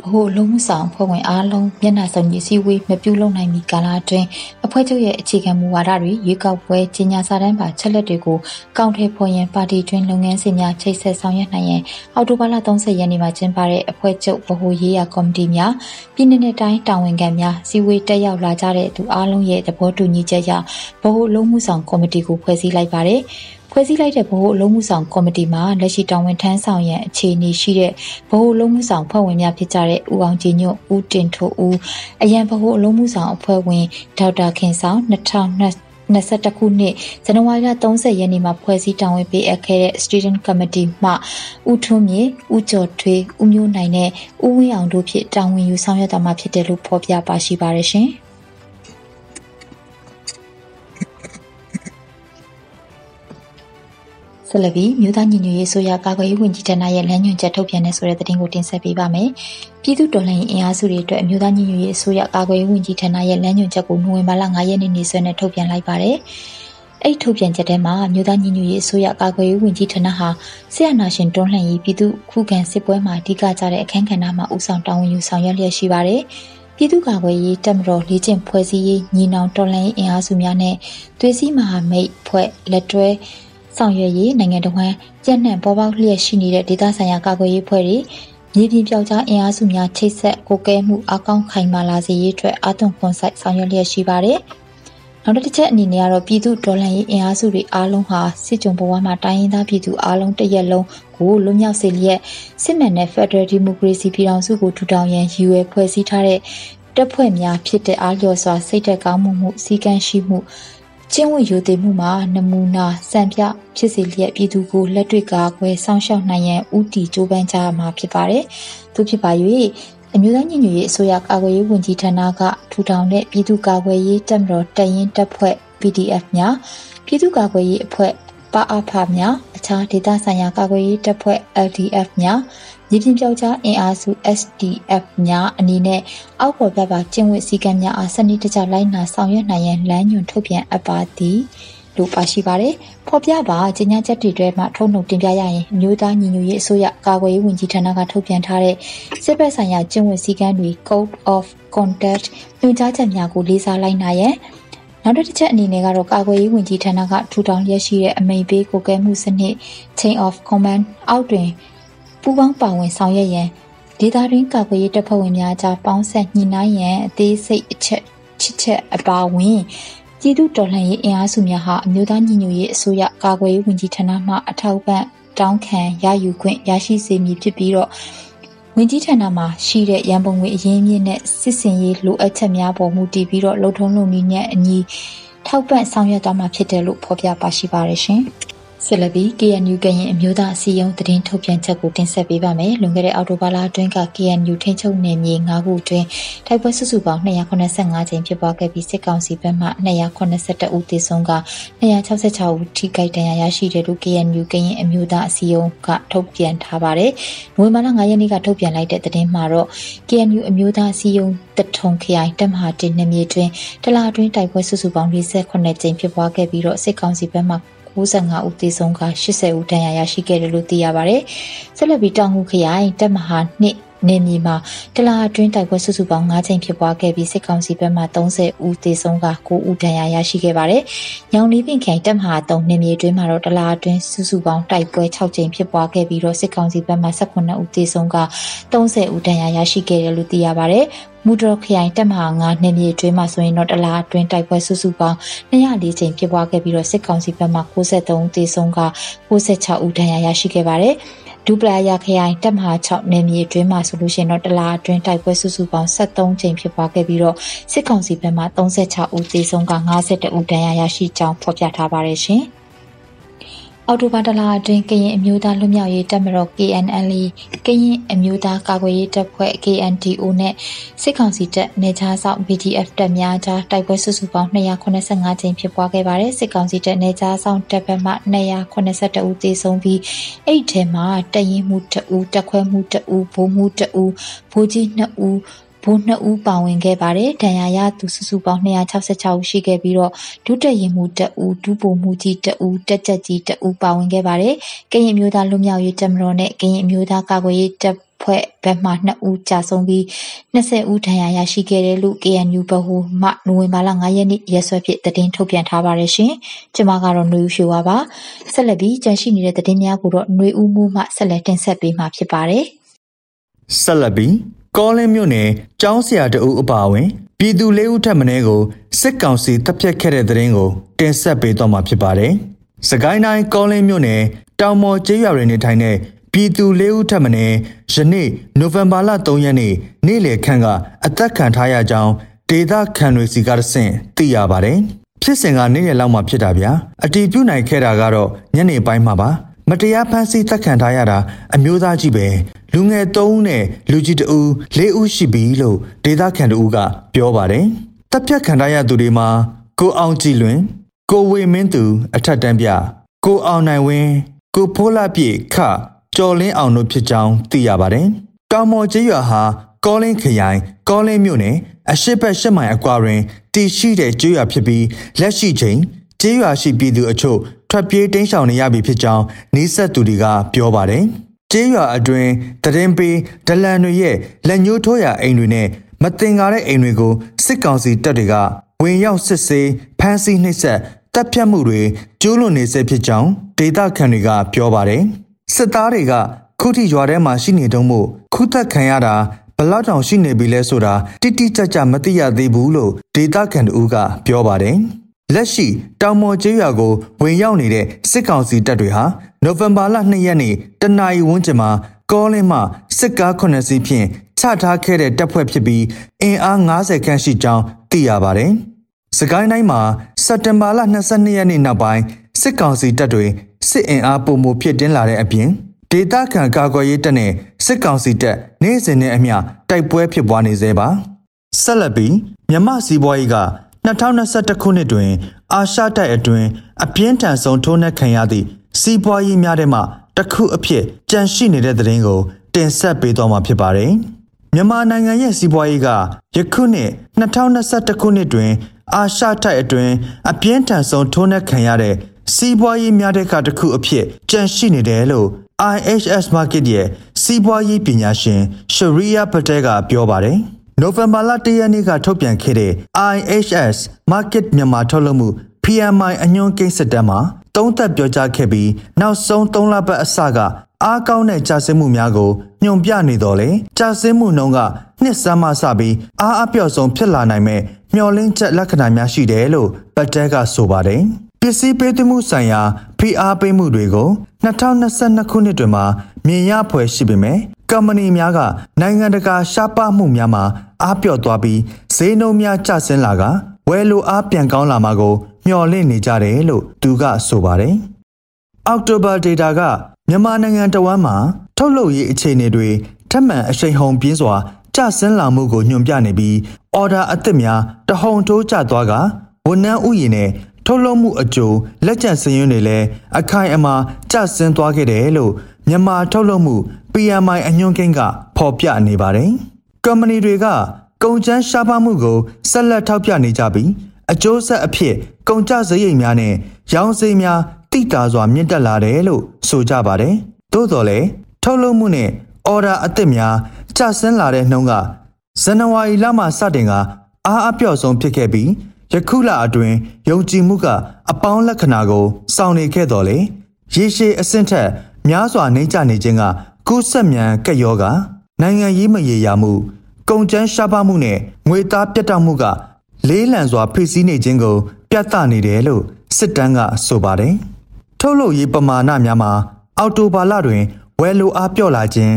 ဗဟိုလုံးမှုဆောင်ဖွဲ့ဝင်အားလုံးမျက်နှာစုံကြီးစည်းဝေးမပြုလုပ်နိုင်မီကာလအတွင်းအဖွဲ့ချုပ်ရဲ့အခြေခံမူဝါဒတွေရွေးကောက်ပွဲကြီးညာစာတမ်းပါချက်လက်တွေကိုကောက်ထည့်ဖော်ရန်ပါတီတွင်လုပ်ငန်းစဉ်များချိတ်ဆက်ဆောင်ရွက်နိုင်ရန်အောက်တိုဘာလ30ရက်နေ့မှာကျင်းပတဲ့အဖွဲ့ချုပ်ဗဟိုရေးရာကော်မတီများပြည်내နဲ့တိုင်းတာဝန်ခံများစည်းဝေးတက်ရောက်လာကြတဲ့သူအားလုံးရဲ့သဘောတူညီချက်အရဗဟိုလုံးမှုဆောင်ကော်မတီကိုဖွဲ့စည်းလိုက်ပါတယ်။ ဖွဲ့စည်းလိုက်တဲ့ဗဟိုအလုံးမှုဆောင်ကော်မတီမှာလက်ရှိတာဝန်ထမ်းဆောင်ရန်အခြေအနေရှိတဲ့ဗဟိုအလုံးမှုဆောင်ဖွဲ့ဝင်များဖြစ်ကြတဲ့ဦးအောင်ကြည်ညွတ်ဦးတင်ထိုးဦးအရန်ဗဟိုအလုံးမှုဆောင်အဖွဲ့ဝင်ဒေါက်တာခင်ဆောင်2020 21ခုနှစ်ဇန်နဝါရီလ30ရက်နေ့မှာဖွဲ့စည်းတာဝန်ပေးအပ်ခဲ့တဲ့ Student Committee မှဦးထွန်းမြေဦးကျော်ထွေးဦးမျိုးနိုင်နဲ့ဦးဝင်းအောင်တို့ဖြင့်တာဝန်ယူဆောင်ရွက်သွားမှာဖြစ်တယ်လို့ဖော်ပြပါရှိပါရရှင်။ ဆက်လက်ပြီးမြို့သားညီညွတ်ရေးဆိုရကာကွယ်ရေးဝန်ကြီးဌာနရဲ့လမ်းညွှန်ချက်ထုတ်ပြန်တဲ့ဆိုတဲ့သတင်းကိုတင်ဆက်ပေးပါမယ်။ပြည်သူတော်လှန်ရေးအင်အားစုတွေအတွက်မြို့သားညီညွတ်ရေးဆိုရကာကွယ်ရေးဝန်ကြီးဌာနရဲ့လမ်းညွှန်ချက်ကိုနိုဝင်ဘာလ9ရက်နေ့နေ့စွဲနဲ့ထုတ်ပြန်လိုက်ပါတယ်။အဲ့ထုတ်ပြန်ချက်ထဲမှာမြို့သားညီညွတ်ရေးအစိုးရကာကွယ်ရေးဝန်ကြီးဌာနဟာဆရာနာရှင်တွန်းလှန်ရေးပြည်သူခုခံစစ်ပွဲမှာအဓိကကျတဲ့အခမ်းကဏ္ဍမှာဦးဆောင်တာဝန်ယူဆောင်ရွက်လျက်ရှိပါတယ်။ပြည်သူ့ကာကွယ်ရေးတပ်မတော်လေ့ကျင့်ဖွဲ့စည်းရေးညီနောင်တော်လှန်ရေးအင်အားစုများနဲ့သွေးစည်းမဟာမိတ်ဖွဲ့လက်တွဲ ဆောင်ရွက်ရေးနိုင်ငံတော်ဝန်ကြက်နှံပေါ်ပေါက်လျက်ရှိနေတဲ့ဒေသဆိုင်ရာကာကွယ်ရေးဖွဲ့တွေမြေပြင်ပြောက်ကြားအင်အားစုများချိတ်ဆက်ကိုကဲမှုအကောင့်ခိုင်မာလာစေရေးအတွက်အာသွန်ခွန်ဆိုင်ဆောင်ရွက်လျက်ရှိပါတယ်။နောက်တစ်ချက်အနေနဲ့ကတော့ပြည်သူဒေါ်လာရေးအင်အားစုတွေအားလုံးဟာစစ်ကြုံဘဝမှာတိုင်းရင်းသားပြည်သူအားလုံးတရက်လုံးကိုလွတ်မြောက်စေလျက်စစ်မှန်တဲ့ Federal Democracy ပြည်ထောင်စုကိုထူထောင်ရန်ရည်ရွယ်ဖွဲ့စည်းထားတဲ့တပ်ဖွဲ့များဖြစ်တဲ့အားလျော်စွာစိတ်သက်ကောင်းမှုမှုစီကံရှိမှု ကျင့်ဝတ်ယူတည်မှုမှာနမူနာစံပြဖြစ်စေလျက်ပြည်သူကိုလက်တွေ့ကာကွယ်စောင့်ရှောက်နိုင်ရန်ဥတီကြိုးပမ်းကြမှာဖြစ်ပါတယ်။သူဖြစ်ပါ၍အမျိုးသားညီညွတ်ရေးအစိုးရကာကွယ်ရေးဝန်ကြီးဌာနကထူထောင်တဲ့ပြည်သူ့ကာကွယ်ရေးတပ်မတော်တရင်တပ်ဖွဲ့ PDF များပြည်သူ့ကာကွယ်ရေးအဖွဲ့ပါအဖများအခြားဒေသဆိုင်ရာကာကွယ်ရေးတပ်ဖွဲ့ LDF များ မြေပြင်ပြောက်ကြားအင်အားစု SDF များအနေနဲ့အောက်ပေါ်ပြပါကျင့်ဝတ်စည်းကမ်းများအားစနစ်တကျလိုက်နာဆောင်ရွက်နိုင်ရန်လမ်းညွှန်ထုတ်ပြန်အပ်ပါသည်လို့ပါရှိပါတယ်။ဖော်ပြပါကြေညာချက်တွေထဲမှာထုတ်နှုတ်တင်ပြရရင်မျိုးသားညီညွတ်ရေးအစိုးရကာကွယ်ရေးဝန်ကြီးဌာနကထုတ်ပြန်ထားတဲ့စစ်ဘက်ဆိုင်ရာကျင့်ဝတ်စည်းကမ်းတွေ Code of Conduct ညွှန်ကြားချက်များကိုလေးစားလိုက်နာရန်နောက်တစ်ချက်အနေနဲ့ကတော့ကာကွယ်ရေးဝန်ကြီးဌာနကထူထောင်ရရှိတဲ့အမိန့်ပေးကိုကဲမှုစနစ် Chain of Command အောက်တွင် ပူးပေါင်းပါဝင်ဆောင်ရွက်ရန်ဒေသတွင်းကာကွယ်ရေးတပ်ဖွဲ့ဝင်များကြားပေါင်းဆက်ညှိနှိုင်းရန်အသေးစိတ်အချက်ချစ်ချက်အပါဝင်ပြည်သူတော်လှန်ရေးအင်အားစုများဟာအမျိုးသားညီညွတ်ရေးအစိုးရကာကွယ်ရေးဝန်ကြီးဌာနမှအထောက်ပံ့တောင်းခံရယူခွင့်ရရှိစေမည်ဖြစ်ပြီးတော့ဝင်ကြီးဌာနမှာရှိတဲ့ရန်ပုံငွေအရင်းမြစ်နဲ့စစ်စင်ရေးလိုအပ်ချက်များပေါ်မူတည်ပြီးတော့လှုပ်ထုံးလုံနည်းနဲ့အညီထောက်ပံ့ဆောင်ရွက်သွားမှာဖြစ်တယ်လို့ဖော်ပြပါရှိပါတယ်ရှင်။ ဆက်လက်ပြီး KNU ကရင်အမျိုးသားအစည်းအရုံးသတင်းထုတ်ပြန်ချက်ကိုတင်ဆက်ပေးပါမယ်။လွန်ခဲ့တဲ့အောက်တိုဘာလအတွင်းက KNU ထိန်းချုပ်နယ်မြေ၅ခုအတွင်းတိုက်ပွဲစုစုပေါင်း285ကြိမ်ဖြစ်ပွားခဲ့ပြီးစစ်ကောင်စီဘက်မှ282ဦးသေဆုံးက266ဦးထိခိုက်ဒဏ်ရာရရှိတယ်လို့ KNU ကရင်အမျိုးသားအစည်းအရုံးကထုတ်ပြန်ထားပါတယ်။နိုဝင်ဘာလ9ရက်နေ့ကထုတ်ပြန်လိုက်တဲ့သတင်းမှာတော့ KNU အမျိုးသားအစည်းအရုံးတထုံခရိုင်တပ်မဟာတင်နယ်မြေတွင်တလအတွင်းတိုက်ပွဲစုစုပေါင်း48ကြိမ်ဖြစ်ပွားခဲ့ပြီးတော့စစ်ကောင်စီဘက်မှ 95ဦးသေဆုံးက80ဦးဒဏ်ရာရရှိခဲ့တယ်လို့သိရပါတယ်။ဆက်လက်ပြီးတောင်ငူခရိုင်တပ်မဟာ2 နေမြေမှာတလာအတွင်းတိုက်ပွဲစုစုပေါင်း9ချိန်ဖြစ်ပွားခဲ့ပြီးစစ်ကောင်စီဘက်မှ30ဦးသေဆုံးက9ဦးဒဏ်ရာရရှိခဲ့ပါတယ်။ညောင်လေးပင်ခိုင်တပ်မဟာ3နေမြေအတွင်းမှာတော့တလာအတွင်းစုစုပေါင်းတိုက်ပွဲ6ချိန်ဖြစ်ပွားခဲ့ပြီးတော့စစ်ကောင်စီဘက်မှ18ဦးသေဆုံးက30ဦးဒဏ်ရာရရှိခဲ့တယ်လို့သိရပါတယ်။မူဒရခရိုင်တက်မဟာ9နေမြေအတွင်းမှာဆိုရင်တော့တလားအတွင်းတိုက်ပွဲစုစုပေါင်း204ချိန်ဖြစ်ပွားခဲ့ပြီးတော့စစ်ကောင်စီဘက်မှ63ဦးသေဆုံးက96ဦးဒဏ်ရာရရှိခဲ့ပါတယ်။ ဒူပလာယာခရိုင်တပ်မဟာ6နယ်မြေအတွင်းမှာဆိုလို့ရှိရင်တော့တလားအတွင်းတိုက်ပွဲစုစုပေါင်း73ချိန်ဖြစ်ပွားခဲ့ပြီးတော့စစ်ကောင်စီဘက်မှ36ဦးသေဆုံးက52ဦးဒဏ်ရာရရှိကြောင်းဖော်ပြထားပါတယ်ရှင်။ အော်တိုဘာတလအတွင်းကရင်အမျိုးသားလွတ်မြောက်ရေးတပ်မတော် KNL ကရင်အမျိုးသားကာကွယ်ရေးတပ်ဖွဲ့ KNDO နဲ့စစ်ကောင်စီတပ်နေခြားဆောင် BDF တပ်များကြားတိုက်ပွဲစုစုပေါင်း285ကြိမ်ဖြစ်ပွားခဲ့ပါတယ်စစ်ကောင်စီတပ်နေခြားဆောင်တပ်ဘက်မှ282ဦးသေဆုံးပြီးအဲ့ထဲမှာတရင်မှု2ဦးတက်ခွဲမှု2ဦးဘိုးမှု2ဦးဘိုးကြီး2ဦး ဘိုးနှစ်ဦးပါဝင်ခဲ့ပါတယ်။ဒဏ်ရာရသူစုစုပေါင်း266ဦးရှိခဲ့ပြီးတော့ဒုတက်ရင်မှုတဦးဒုဗိုလ်မှုကြီးတဦးတက်ချက်ကြီးတဦးပါဝင်ခဲ့ပါတယ်။ကရင်မျိုးသားလူမျိုးရေးတပ်မတော်နဲ့ကရင်မျိုးသားကာကွယ်ရေးတပ်ဖွဲ့ဘက်မှ2ဦးကြာဆုံးပြီး20ဦးဒဏ်ရာရရှိခဲ့တယ်လို့ KNU ဘဟုမှနိုဝင်ဘာလ9ရက်နေ့ရက်စွဲဖြင့်သတင်းထုတ်ပြန်ထားပါတယ်ရှင်။ကျွန်မကတော့ຫນွေဦးရှိဝါပါ။ဆက်လက်ပြီးကြန့်ရှိနေတဲ့သတင်းများကိုတော့ຫນွေဦးမှုမှဆက်လက်တင်ဆက်ပေးမှာဖြစ်ပါတယ်။ဆက်လက်ပြီး ကောလင်းမြို့နယ်ကျောင်းဆရာတအုပ်အပါအဝင်ပြည်သူလေးဦးထပ်မင်းကိုစစ်ကောင်စီတပ်ဖြတ်ခဲ့တဲ့တဲ့ရင်ကိုတင်ဆက်ပေးတော့မှာဖြစ်ပါတယ်။စကိုင်းတိုင်းကောလင်းမြို့နယ်တောင်မော်ကျေးရွာတွင်နေထိုင်တဲ့ပြည်သူလေးဦးထပ်မင်းယနေ့နိုဝင်ဘာလ3ရက်နေ့နေ့လယ်ခန့်ကအသက်ခံထားရကြောင်းဒေသခံတွေစီကတဆင့်သိရပါတယ်။ဖြစ်စဉ်ကနေ့ရက်လောက်မှဖြစ်တာဗျာ။အတီးပြုတ်နိုင်ခဲ့တာကတော့ညနေပိုင်းမှာပါ။မတရားဖမ်းဆီးတပ်ခံထားရတာအမျိုးသားကြီးပဲ လူငယ်၃ဦးနဲ့လူကြီးတဦး၄ဦးရှိပြီလို့ဒေသခံတို့ကပြောပါတယ်တပ်ဖြတ်ခံထားရသူတွေမှာကိုအောင်ကြည်လွင်ကိုဝေမင်းသူ အထက်တန်းပြကိုအောင်နိုင်ဝင်းကိုဖိုးလာပြည့်ခကျော်လင်းအောင်တို့ဖြစ်ကြောင်းသိရပါတယ်တောင်မော်ကျေးရွာဟာကောလင်းခရိုင်ကောလင်းမြို့နယ်အရှိတ်ဘက်ရှစ်မိုင်အကွာတွင်တည်ရှိတဲ့ကျေးရွာဖြစ်ပြီးလက်ရှိချိန်ကျေးရွာရှိပြည်သူအချို့ထွက်ပြေးတိမ်းရှောင်နေရပြီဖြစ်ကြောင်းနေဆက်သူတွေကပြောပါတယ်။ ကျေးရွာအတွင်းတရင်ပေးဒလန်တွေရဲ့လက်ညှိုးထိုးရာအိမ်တွေနဲ့မတင်ကားတဲ့အိမ်တွေကိုစစ်ကောင်စီတပ်တွေကဝင်ရောက်စစ်ဆေးဖမ်းဆီးနှိပ်စက်တပ်ဖြတ်မှုတွေကျူးလွန်နေဆဲဖြစ်ကြောင်းဒေသခံတွေကပြောပါတယ်။စစ်သားတွေကခုထိရွာထဲမှာရှိနေတုံးမို့ခုသက်ခံရတာဘလောက်တောင်ရှိနေပြီလဲဆိုတာတိတိကျကျမသိရသေးဘူးလို့ဒေသခံတို့ကပြောပါတယ်။ လက်ရှိတောင်မော်ကျေးရွာကိုဝင်ရောက်နေတဲ့စစ်ကောင်စီတပ်တွေဟာနိုဝင်ဘာလ2ရက်နေ့တနအီဝန်းကျင်မှာကောလင်းမှစစ်ကား9စီးဖြင့်ချထားခဲ့တဲ့တပ်ဖွဲ့ဖြစ်ပြီးအင်အား90ခန့်ရှိကြောင်းသိရပါတယ်။စကိုင်းတိုင်းမှာစက်တင်ဘာလ22ရက်နေ့နောက်ပိုင်းစစ်ကောင်စီတပ်တွေစစ်အင်အားပုံမှုဖြစ်တင်းလာတဲ့အပြင်ဒေသခံကာကွယ်ရေးတပ်နဲ့စစ်ကောင်စီတပ်နေ့စဉ်နဲ့အမျှတိုက်ပွဲဖြစ်ပွားနေသေးပါဆက်လက်ပြီးမြမစီးပွားရေးက 2021ခုနှစ်တွင် အာရှတိုက်အတွင်းအပြင်းထန်ဆုံးထိုးနှက်ခံရသည့်စီးပွားရေးများထဲမှတစ်ခုအဖြစ်ကြန့်ရှိနေတဲ့သတင်းကိုတင်ဆက်ပေးသွားမှာဖြစ်ပါတယ်။မြန်မာနိုင်ငံရဲ့စီးပွားရေးကယခုနှစ်2021ခုနှစ်တွင် အာရှတိုက်အတွင်းအပြင်းထန်ဆုံးထိုးနှက်ခံရတဲ့စီးပွားရေးများတဲ့ကတစ်ခုအဖြစ်ကြန့်ရှိနေတယ်လို့ IHS Market ရဲ့စီးပွားရေးပညာရှင် Sharia Patel ကပြောပါတယ်။ နိုဝင်ဘာလ၁ရက်နေ့ကထုတ်ပြန်ခဲ့တဲ့ IHS Market မြန်မာထုတ်လုပ်မှု PMI အညွှန်းကိန်းစစ်တမ်းမှာသုံးသက်ပြောကြားခဲ့ပြီးနောက်ဆုံး၃လပတ်အစကအားကောင်းတဲ့ကြာဆင်းမှုများကိုညွန်ပြနေတော်လေကြာဆင်းမှုနှုန်းကနှစ်စမ်းမှစပြီးအားအပြော့ဆုံးဖြစ်လာနိုင်မဲ့မျောလင်းချက်လက္ခဏာများရှိတယ်လို့ပတ်တဲကဆိုပါတယ် ပစ္စည်းပေးသွင်းမှုဆိုင်ရာဖိအားပေးမှုတွေကို2022ခုနှစ်တွင်မှမြင်ရဖွယ်ရှိပေမဲ့ကမ္ပဏီများကနိုင်ငံတကာရှားပါမှုများမှာအားပြော့သွားပြီးဈေးနှုန်းများကျဆင်းလာကဝယ်လိုအားပြန်ကောင်းလာမှာကိုမျှော်လင့်နေကြတယ်လို့သူကဆိုပါတယ်။အောက်တိုဘာဒေတာကမြန်မာနိုင်ငံတဝမ်းမှာထုတ်လုပ်ရေးအခြေအနေတွေထပ်မံအရှိန်ဟုန်ပြင်းစွာကျဆင်းလာမှုကိုညွှန်ပြနေပြီးအော်ဒါအသစ်များတဟုန်ထိုးကျသွားကဝန်ထမ်းဥယျာဉ်နဲ့ ထုတ်လုပ်မှုအကျိုးလက်ကျန်စည်ရင်းတွေလည်းအခိုင်အမာကျဆင်းသွားခဲ့တယ်လို့မြန်မာထုတ်လုပ်မှု PMI အညွှန်းကိန်းကဖော်ပြနေပါတယ်။ကုမ္ပဏီတွေကကုန်ကျန်းရှားပါမှုကိုဆက်လက်ထောက်ပြနေကြပြီးအကျိုးဆက်အဖြစ်ကုန်ကျစရိတ်များနဲ့ရောင်းစရိတ်များတိတာစွာမြင့်တက်လာတယ်လို့ဆိုကြပါတယ်။သို့တော်လည်းထုတ်လုပ်မှုနဲ့အော်ဒါအသစ်များကျဆင်းလာတဲ့နှုန်းကဇန်နဝါရီလမှစတင်ကအားအပြော့ဆုံးဖြစ်ခဲ့ပြီး ယခုလအတွင်းယုံကြည်မှုကအပေါင်းလက္ခဏာကိုစောင့်နေခဲ့တော်လေရေရှည်အဆင့်ထက်များစွာနှိမ့်ချနေခြင်းကကူးဆက်မြန်ကက်ရောဂါနိုင်ငံရေးမရေရာမှုကုန်ကျန်းရှားပါမှုနဲ့ငွေသားပြတ်တောက်မှုကလေးလံစွာဖိစီးနေခြင်းကို ပြသနေတယ်လို့စစ်တမ်းကဆိုပါတယ်။ထုတ်လုပ်ရေးပမာဏများမှာအော်တိုဘာလတွင်ဝယ်လိုအားပြော့လာခြင်း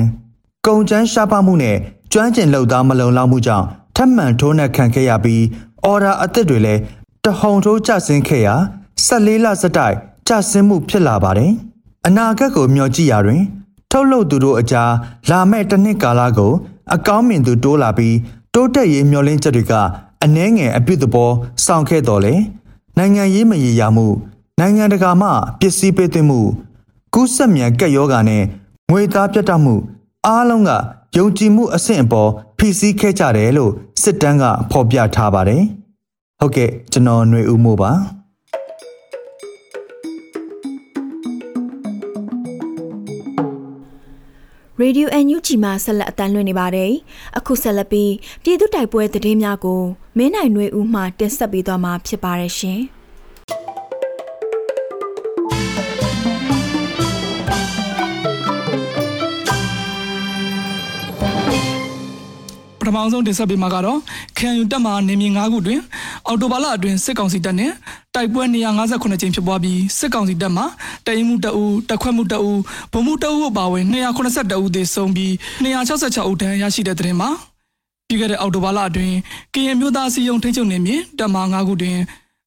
ကုန်ကျန်းရှားပါမှုနဲ့ကျွမ်းကျင်လုပ်သားမလုံလောက်မှုကြောင့်ထပ်မံထိုးနှက်ခံခဲ့ရပြီး အော်ဒါအသစ်တွေလည်းတဟုန်ထိုးကျဆင်းခဲ့ရာ14လစတိုက်ကျဆင်းမှုဖြစ်လာပါတယ်။အနာဂတ်ကိုမျှော်ကြည့်ရာတွင် ထုတ်လုပ်သူတို့အကြားလာမယ့်တစ်နှစ်ကာလကို အကောင်းမြင်သူတိုးလာပြီးတိုးတက်ရေးမျှော်လင့်ချက်တွေကအနှဲငယ်အပြုသဘောဆောင်ခဲ့တော်လေနိုင်ငံရေးမရေရာမှု နိုင်ငံတကာမှပစ္စည်းပေးသွင်းမှု ကူးစက်မြန်ကက်ယောဂါနဲ့ငွေသားပြတ်တောက်မှု အားလုံးက ယုံကြည်မှုအဆင့်အပေါ်ဖိစီးခဲ့ကြတယ်လို့စစ်တမ်းကဖော်ပြထားပါတယ်။ဟုတ်ကဲ့ကျွန်တော်ຫນွေဦးမို့ပါ။ရေဒီယိုအန်ယူဂျီမှာဆက်လက်အတန်းလွှင့်နေပါတယ်။အခုဆက်လက်ပြီးပြည်သူတိုက်ပွဲသတင်းများကိုမင်းနိုင်နှွေဦးမှတင်ဆက်ပေးသွားမှာဖြစ်ပါတယ်ရှင်။ ထမဆုံးတင်ဆက်ပေးမှာကတော့ခံယူတက်မှာနေမြေ9ခုတွင် အော်တိုဘာလအတွင်းစစ်ကောင်စီတပ်နဲ့တိုက်ပွဲ158ကြိမ်ဖြစ်ပွားပြီးစစ်ကောင်စီတပ်မှတရင်မှုတအူတက်ခွက်မှုတအူဗုံမှုတအူအပါအဝင်282ဦးသေဆုံးပြီး266ဦးဒဏ်ရာရရှိတဲ့တဲ့တင်မှာပြီးခဲ့တဲ့အော်တိုဘာလအတွင်းကရင်မျိုးသားစီယုံထိချုပ်နေမြေတပ်မ9ခုတွင်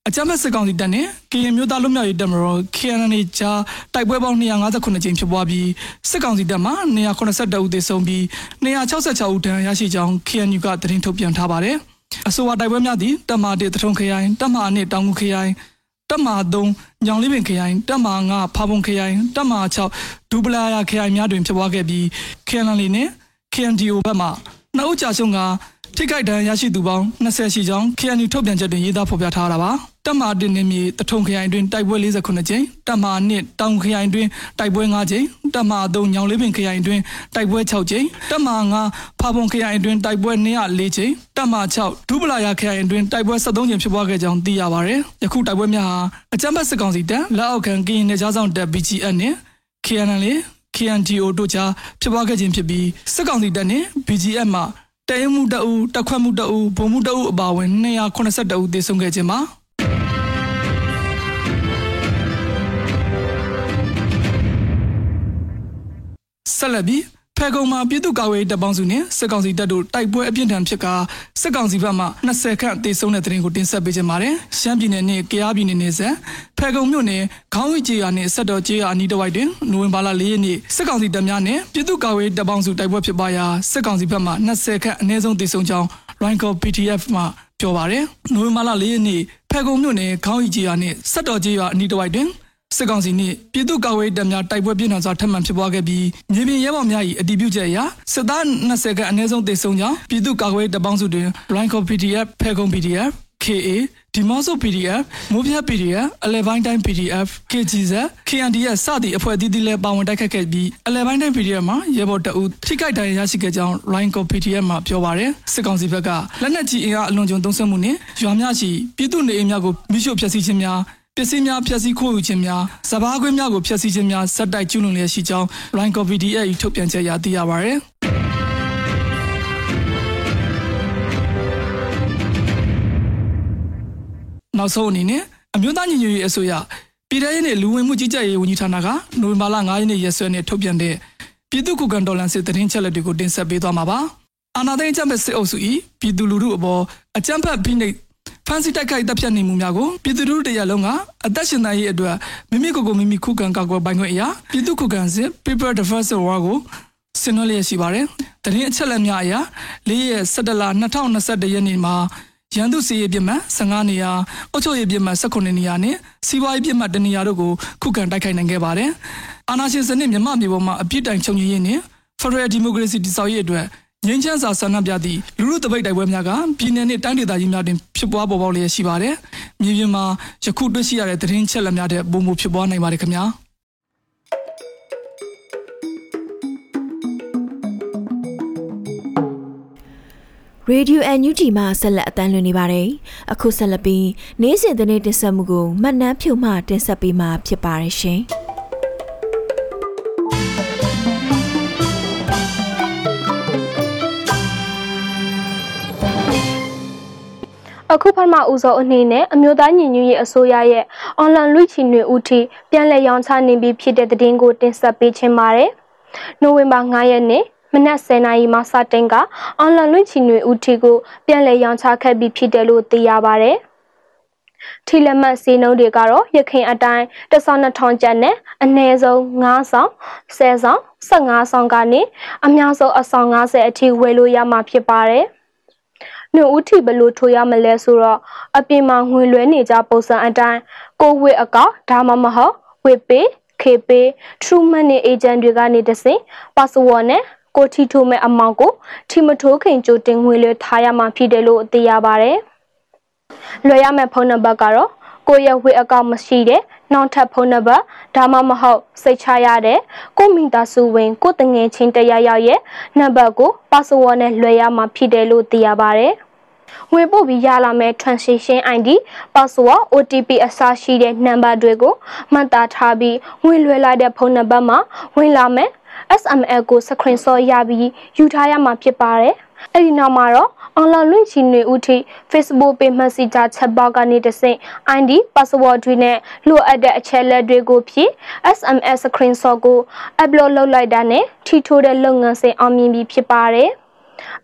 အကြမ်းဖက်စစ်ကောင်စီတပ်နဲ့ကရင်မျိုးသားလွတ်မြောက်ရေးတပ်မတော် KNN ကြားတိုက်ပွဲပေါင်း258ကြိမ်ဖြစ်ပွားပြီးစစ်ကောင်စီတပ်မှ282ဦးသေဆုံးပြီး266ဦးဒဏ်ရာရရှိကြောင်း KNU ကသတင်းထုတ်ပြန်ထားပါတယ်။အဆိုပါတိုက်ပွဲများသည့်တပ်မ1တထုံခရိုင်တပ်မ2တောင်ငူခရိုင်တပ်မ3ညောင်လေးပင်ခရိုင်တပ်မ5ဖာပုံခရိုင်တပ်မ6ဒူပလာယာခရိုင်များတွင်ဖြစ်ပွားခဲ့ပြီး KNL နဲ့ KNDO ဘက်မှနှစ်ဦးကြာရှုံးကထိခိုက်ဒဏ်ရာရရှိသူပေါင်း20ရှိကြောင်း KNU ထုတ်ပြန်ချက်တွင်ရေးသားဖော်ပြထားတာပါ တပ်မ1နေမြေတထုံခရိုင်တွင်တိုက်ပွဲ48ကြိမ်တပ်မ2တောင်ခရိုင်တွင်တိုက်ပွဲ5ကြိမ်တပ်မ3ညောင်လေးပင်ခရိုင်တွင်တိုက်ပွဲ6ကြိမ်တပ်မ5ဖာပုံခရိုင်တွင်တိုက်ပွဲ204ကြိမ်တပ်မ6ဒူပလာယာခရိုင်တွင်တိုက်ပွဲ73ကြိမ်ဖြစ်ပွားခဲ့ကြောင်းသိရပါတယ်ယခုတိုက်ပွဲများဟာအကြမ်းဖက်စစ်ကောင်စီတပ်လက်အောက်ခံကရင်နယ်ခြားဆောင်တပ် BGN နဲ့ KNL KNGO တို့ကြားဖြစ်ပွားခဲ့ခြင်းဖြစ်ပြီးစစ်ကောင်စီတပ်နဲ့ BGF မှတရင်မှုတအူတက်ခွက်မှုတအူဗုံမှုတအူအပါအဝင်282ဦးသေဆုံးခဲ့ခြင်းမှာ ဆက်လက်ပြီးဖဲကုံမှာပြည်သူ့ကာကွယ်ရေးတပ်ပေါင်းစုနဲ့စစ်ကောင်စီတပ်တို့တိုက်ပွဲအပြင်းထန်ဖြစ်ကာစစ်ကောင်စီဘက်မှ20ခန့်တေဆုံးတဲ့တရင်ကိုတင်ဆက်ပေးခြင်းပါတယ်။ရှမ်းပြည်နယ်နဲ့ကယားပြည်နယ်နယ်စပ်ဖဲကုံမြို့နယ်ခေါင်းဝိကျေးရွာနဲ့ဆက်တော်ကျေးရွာအနီးတစ်ဝိုက်တွင်နိုဝင်ဘာလ4ရက်နေ့စစ်ကောင်စီတပ်များနဲ့ပြည်သူ့ကာကွယ်ရေးတပ်ပေါင်းစုတိုက်ပွဲဖြစ်ပွားရာစစ်ကောင်စီဘက်မှ20ခန့်အနည်းဆုံးတေဆုံးကြောင်း Ranko PDF မှပြောပါတယ်။နိုဝင်ဘာလ4ရက်နေ့ဖဲကုံမြို့နယ်ခေါင်းဝိကျေးရွာနဲ့ဆက်တော်ကျေးရွာအနီးတစ်ဝိုက်တွင် စစ်ကောင်စီနှင့်ပြည်သူ့ကာကွယ်တပ်များတိုက်ပွဲပြင်းထန်စွာထပ်မံဖြစ်ပွားခဲ့ပြီးမြေပြင်ရဲဘော်များ၏အတည်ပြုချက်အရစစ်သား20ခန့်အနည်းဆုံးသေဆုံးကြောင်းပြည်သူ့ကာကွယ်တပ်ပေါင်းစုတွင် Ranko PDF, Phegon PDF, KA, Dimoso PDF, Movia PDF, အလဲပိုင်းတိုင်း PDF, KGZ, KNDS စသည့်အဖွဲ့အသီးသီးလည်းပါဝင်တိုက်ခတ်ခဲ့ပြီးအလဲပိုင်းတိုင်း PDF မှာရဲဘော်တအုပ်ထိခိုက်ဒဏ်ရာရရှိခဲ့ကြောင်း Ranko PDF မှာပြောပါရယ်စစ်ကောင်စီဘက်ကလက်နက်ကြီးအင်အားအလွန်ကျွံသုံးစွဲမှုနှင့်ရွာများရှိပြည်သူနေအိမ်များကိုမိရှို့ဖျက်ဆီးခြင်းများ ပစ္စည်းများဖျက်ဆီးခိုးယူခြင်းများစဘာခွင့်များကိုဖျက်ဆီးခြင်းများစက်တိုက်ကျူးလွန်လျက်ရှိကြောင်း Line Copy DA ထုတ်ပြန်ချက်အရသိရပါဗျ။နောက်ဆုံးအနေနဲ့အမျိုးသားညီညွတ်ရေးအစိုးရပြည်ထောင်စုနဲ့လူဝင်မှုကြီးကြပ်ရေးဝန်ကြီးဌာနကနိုဝင်ဘာလ9ရက်နေ့ရက်စွဲနဲ့ထုတ်ပြန်တဲ့ပြည်သူ့ခုခံတော်လှန်စစ်တရင်ချက်လက်တွေကိုတင်ဆက်ပေးသွားမှာပါ။အာဏာသိမ်းအကြမ်းဖက်စစ်အုပ်စု၏ပြည်သူလူထုအပေါ်အကြမ်းဖက်ဖိနှိပ် ဖန်စီတိုက်ခိုက်တပ်ဖြတ်နေမှုများကိုပြည်သူလူထုတရလုံးကအသက်ရှင်နိုင်ရေးအတွက်မိမိကိုယ်ကိုမိမိခုခံကာကွယ်ပိုင်ခွင့်အရာပြည်သူခုခံစစ် People Defense War ကိုဆင်နွှဲလျက်ရှိပါတယ်။တရင်အချက်လက်များအရ၄ရက်17လ2021ရက်နေ့မှာရန်သူစီရေးပြမှတ်15နေရာအုပ်ချုပ်ရေးပြမှတ်18နေရာနဲ့စီးပွားရေးပြမှတ်2နေရာတို့ကိုခုခံတိုက်ခိုက်နိုင်ခဲ့ပါတယ်။အာဏာရှင်စနစ်မြမမြေပေါ်မှာအပြစ်တိုင်ချုပ်ငြိမ်းရေးနဲ့ Federal Democracy တည်ဆောက်ရေးအတွက် ငင်းချမ်းစာဆန္ဒပြသည့်လူလူတပိတ်တိုက်ပွဲများကပြည်내နှင့်တိုင်းဒေသကြီးများတွင်ဖြစ်ပွားပေါ်ပေါက်လျက်ရှိပါတယ်မြေပြင်မှာယခုတွေ့ရှိရတဲ့သတင်းချက်လက်များတဲ့ပုံမှုဖြစ်ပွားနိုင်ပါတယ်ခင်ဗျာ။ Radio NUG မှာဆက်လက်အသံလွှင့်နေပါတယ်။အခုဆက်လက်ပြီးနေ့စဉ်သတင်းတင်ဆက်မှုကိုမှတ်နှမ်းဖြုမှတင်ဆက်ပေးမှာဖြစ်ပါတယ်ရှင်။ အခုပထမဦးဆုံးအနေနဲ့အမျိုးသားညီညွတ်ရေးအစိုးရရဲ့အွန်လိုင်းလူချီနွေဦးထိပြန်လည်ရောင်းချနေပြီဖြစ်တဲ့သတင်းကိုတင်ဆက်ပေးချင်ပါတယ်။နိုဝင်ဘာ9ရက်နေ့မနက်10:00နာရီမှစတင်ကအွန်လိုင်းလွင့်ချီနွေဦးထီကိုပြန်လည်ရောင်းချခဲ့ပြီးဖြစ်တယ်လို့သိရပါဗျ။ထီလက်မှတ်စီနှုန်းတွေကတော့ရခိုင်အတိုင်းတစ်ဆောင်နှစ်ထောင်ကျပ်နဲ့အနည်းဆုံး9ဆောင်10ဆောင်15ဆောင်ကနေအများဆုံးအဆောင်90အထိဝယ်လို့ရမှာဖြစ်ပါတယ်။ နှုတ်ဦးထီဘလို့ထိုးရမလဲဆိုတော့အပြင်မှာငွေလွှဲနေကြပုံစံအတိုင်းကိုဝေအကောက်ဒါမှမဟုတ်ဝေပေး KP True Money Agent တွေကနေတဆင့် password နဲ့ကိုထီထိုးမဲ့အမောင်ကိုထီမထိုးခင်ကြိုတင်ငွေလွှဲထားရမှာဖြစ်တယ်လို့သိရပါတယ်။လွှဲရမယ့်ဖုန်းနံပါတ်ကတော့ကိုရဲ့ဝေအကောင့်မရှိတဲ့နောက်ထပ်ဖုန်းနံပါတ်ဒါမှမဟုတ်စိတ်ချရတဲ့ကိုမိသားစုဝင် ကိုတငယ်ချင်းတရရောက်ရဲ့နံပါတ်ကို password နဲ့လွှဲရမှာဖြစ်တယ်လို့သိရပါတယ်။ ဝင်ပို့ပြီးရလာမယ့် transaction ID password OTP အစရှိတဲ့နံပါတ်တွေကိုမှတ်သားထားပြီးဝင်လွှဲလိုက်တဲ့ဖုန်းနံပါတ်မှာဝင်လာမယ့် SML ကို screenshot ရပြီးယူထားရမှာဖြစ်ပါတယ်။အဲဒီနောက်မှာတော့ online လွင့်ချီနေဦးထိ Facebook page Messenger chat box ကနေတဆင့် ID password တွေနဲ့လိုအပ်တဲ့အချက်လက်တွေကိုဖြည့် SMS screenshot ကို upload လုပ်လိုက်တာနဲ့ထိထိုးတဲ့လုပ်ငန်းစဉ်အောင်မြင်ပြီးဖြစ်ပါတယ်။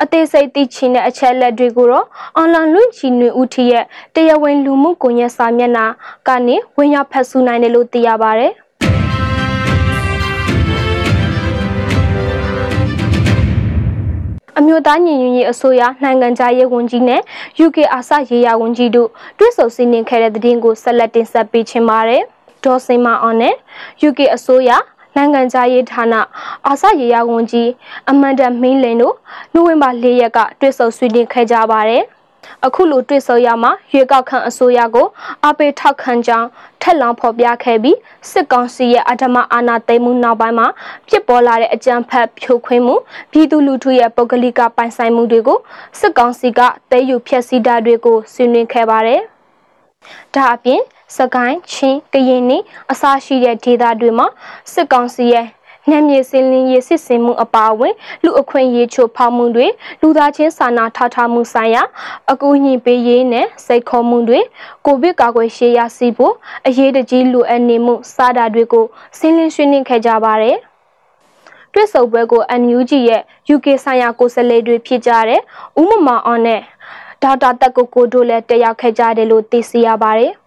အသေးစိတ်သိချင်တဲ့အချက်လက်တွေကိုတော့ online လွင့်ချီနေဦးထီရဲ့တရားဝင်လူမှုကွန်ရက်စာမျက်နှာကနေဝင်ရောက်ဖတ်ရှုနိုင်တယ်လို့သိရပါတယ်။အမျိုးသားညီညွတ်ရေးအစိုးရနိုင်ငံခြားရေးဝန်ကြီးနဲ့ UK အာရှရေးရာဝန်ကြီးတို့တွဲဆုံစီးနင်းခဲ့တဲ့သတင်းကိုဆက်လက်တင်ဆက်ပေးချင်ပါတယ်။ဒေါ်စင်မာအောင်နဲ့ UK အစိုးရ နိုင်ငံခြားရေးဌာနအာရှရေးရာဝန်ကြီးအမန်ဒမင်းလင်တို့နိုဝင်ဘာ၄ရက်ကတွဲဆုံဆွေးနွေးခဲ့ကြပါတယ်။အခုလိုတွေ့ဆုံရမှာရွေးကောက်ခံအစိုးရကိုအပိထောက်ခံကြောင်းထက်လောင်းဖော်ပြခဲ့ပြီးစစ်ကောင်စီရဲ့အဓမ္မအာဏာသိမ်းမှုနောက်ပိုင်းမှာဖြစ်ပေါ်လာတဲ့အကြမ်းဖက်ဖြိုခွင်းမှုပြည်သူလူထုရဲ့ပုဂ္ဂလိကပိုင်ဆိုင်မှုတွေကိုစစ်ကောင်စီကတဲယူဖျက်ဆီးတာတွေကိုဆွေးနွေးခဲ့ပါတယ်။ဒါအပြင် စကိုင်းချင်းကရင်နီအစရှိတဲ့ဒေသတွေမှာစစ်ကောင်စီရဲ့နှံမြေစင်းလင်းရေးစစ်စင်မှုအပါအဝင် လူအခွင့်အရေးချိုးဖောက်မှုတွေလူသားချင်းစာနာထောက်ထားမှုဆိုင်ရာအကူအညီပေးရေးနဲ့စိတ်ခေါ်မှုတွေကိုဗစ်ကာကွယ်ရှေ့ရစီဖို့အရေးတကြီးလိုအပ်နေမှုစတာတွေကိုစင်းလင်းဆွေးနွေးခဲ့ကြပါတယ်။တွဲဆုံပွဲကို NUG ရဲ့ UK ဆိုင်ရာကိုယ်စားလှယ်တွေဖြစ်ကြတဲ့ဦးမမောင်အောင်နဲ့ဒေါက်တာတက်ကိုကိုတို့လည်းတက်ရောက်ခဲ့ကြတယ်လို့သိရှိရပါတယ်။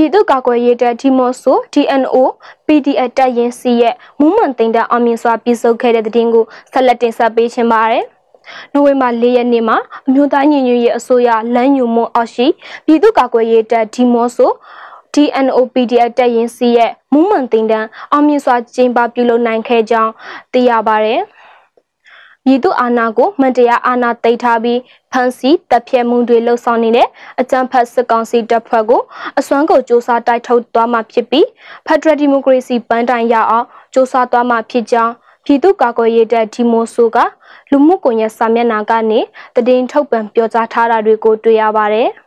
ပြည်သူ့ကာကွယ်ရေးတပ်ဒီမော့ဆို DNO PDF တပ်ရင်းစီရဲ့မူးမွန်တင်တဲ့အောင်မြင်စွာပြည်စုပ်ခဲ့တဲ့တဲ့တင်ကိုဆက်လက်တင်ဆက်ပေးခြင်းပါတယ်။နိုဝင်ဘာ၄ရက်နေ့မှာအမျိုးသားညီညွတ်ရေးအစိုးရလမ်းညွှန်မှုအောက်ရှိပြည်သူ့ကာကွယ်ရေးတပ်ဒီမော့ဆို DNOPDF တပ်ရင်းစီရဲ့မူးမွန်တင်တဲ့အောင်မြင်စွာကျင်းပပြုလုပ်နိုင်ခဲ့ကြောင်းသိရပါတယ်။ ပြည်သူအာဏာကိုမတရားအာဏာသိမ်းထားပြီးဖမ်းဆီးတပ်ဖြတ်မှုတွေလှုပ်ဆောင်နေတဲ့အကြမ်းဖက်စစ်ကောင်စီတပ်ဖွဲ့ကိုအစွမ်းကုန်စ조사တိုက်ထုတ်သွားမှာဖြစ်ပြီးဖက်ဒရယ်ဒီမိုကရေစီပန်းတိုင်ရအောင်စ조사သွားမှာဖြစ်ကြောင်းပြည်သူ့ကာကွယ်ရေးတပ်ဒီမိုဆိုကလူမှုကွန်ရက်စာမျက်နှာကနေတည်င်းထုတ်ပြန်ပြောကြားထားတာတွေကိုတွေ့ရပါတယ်။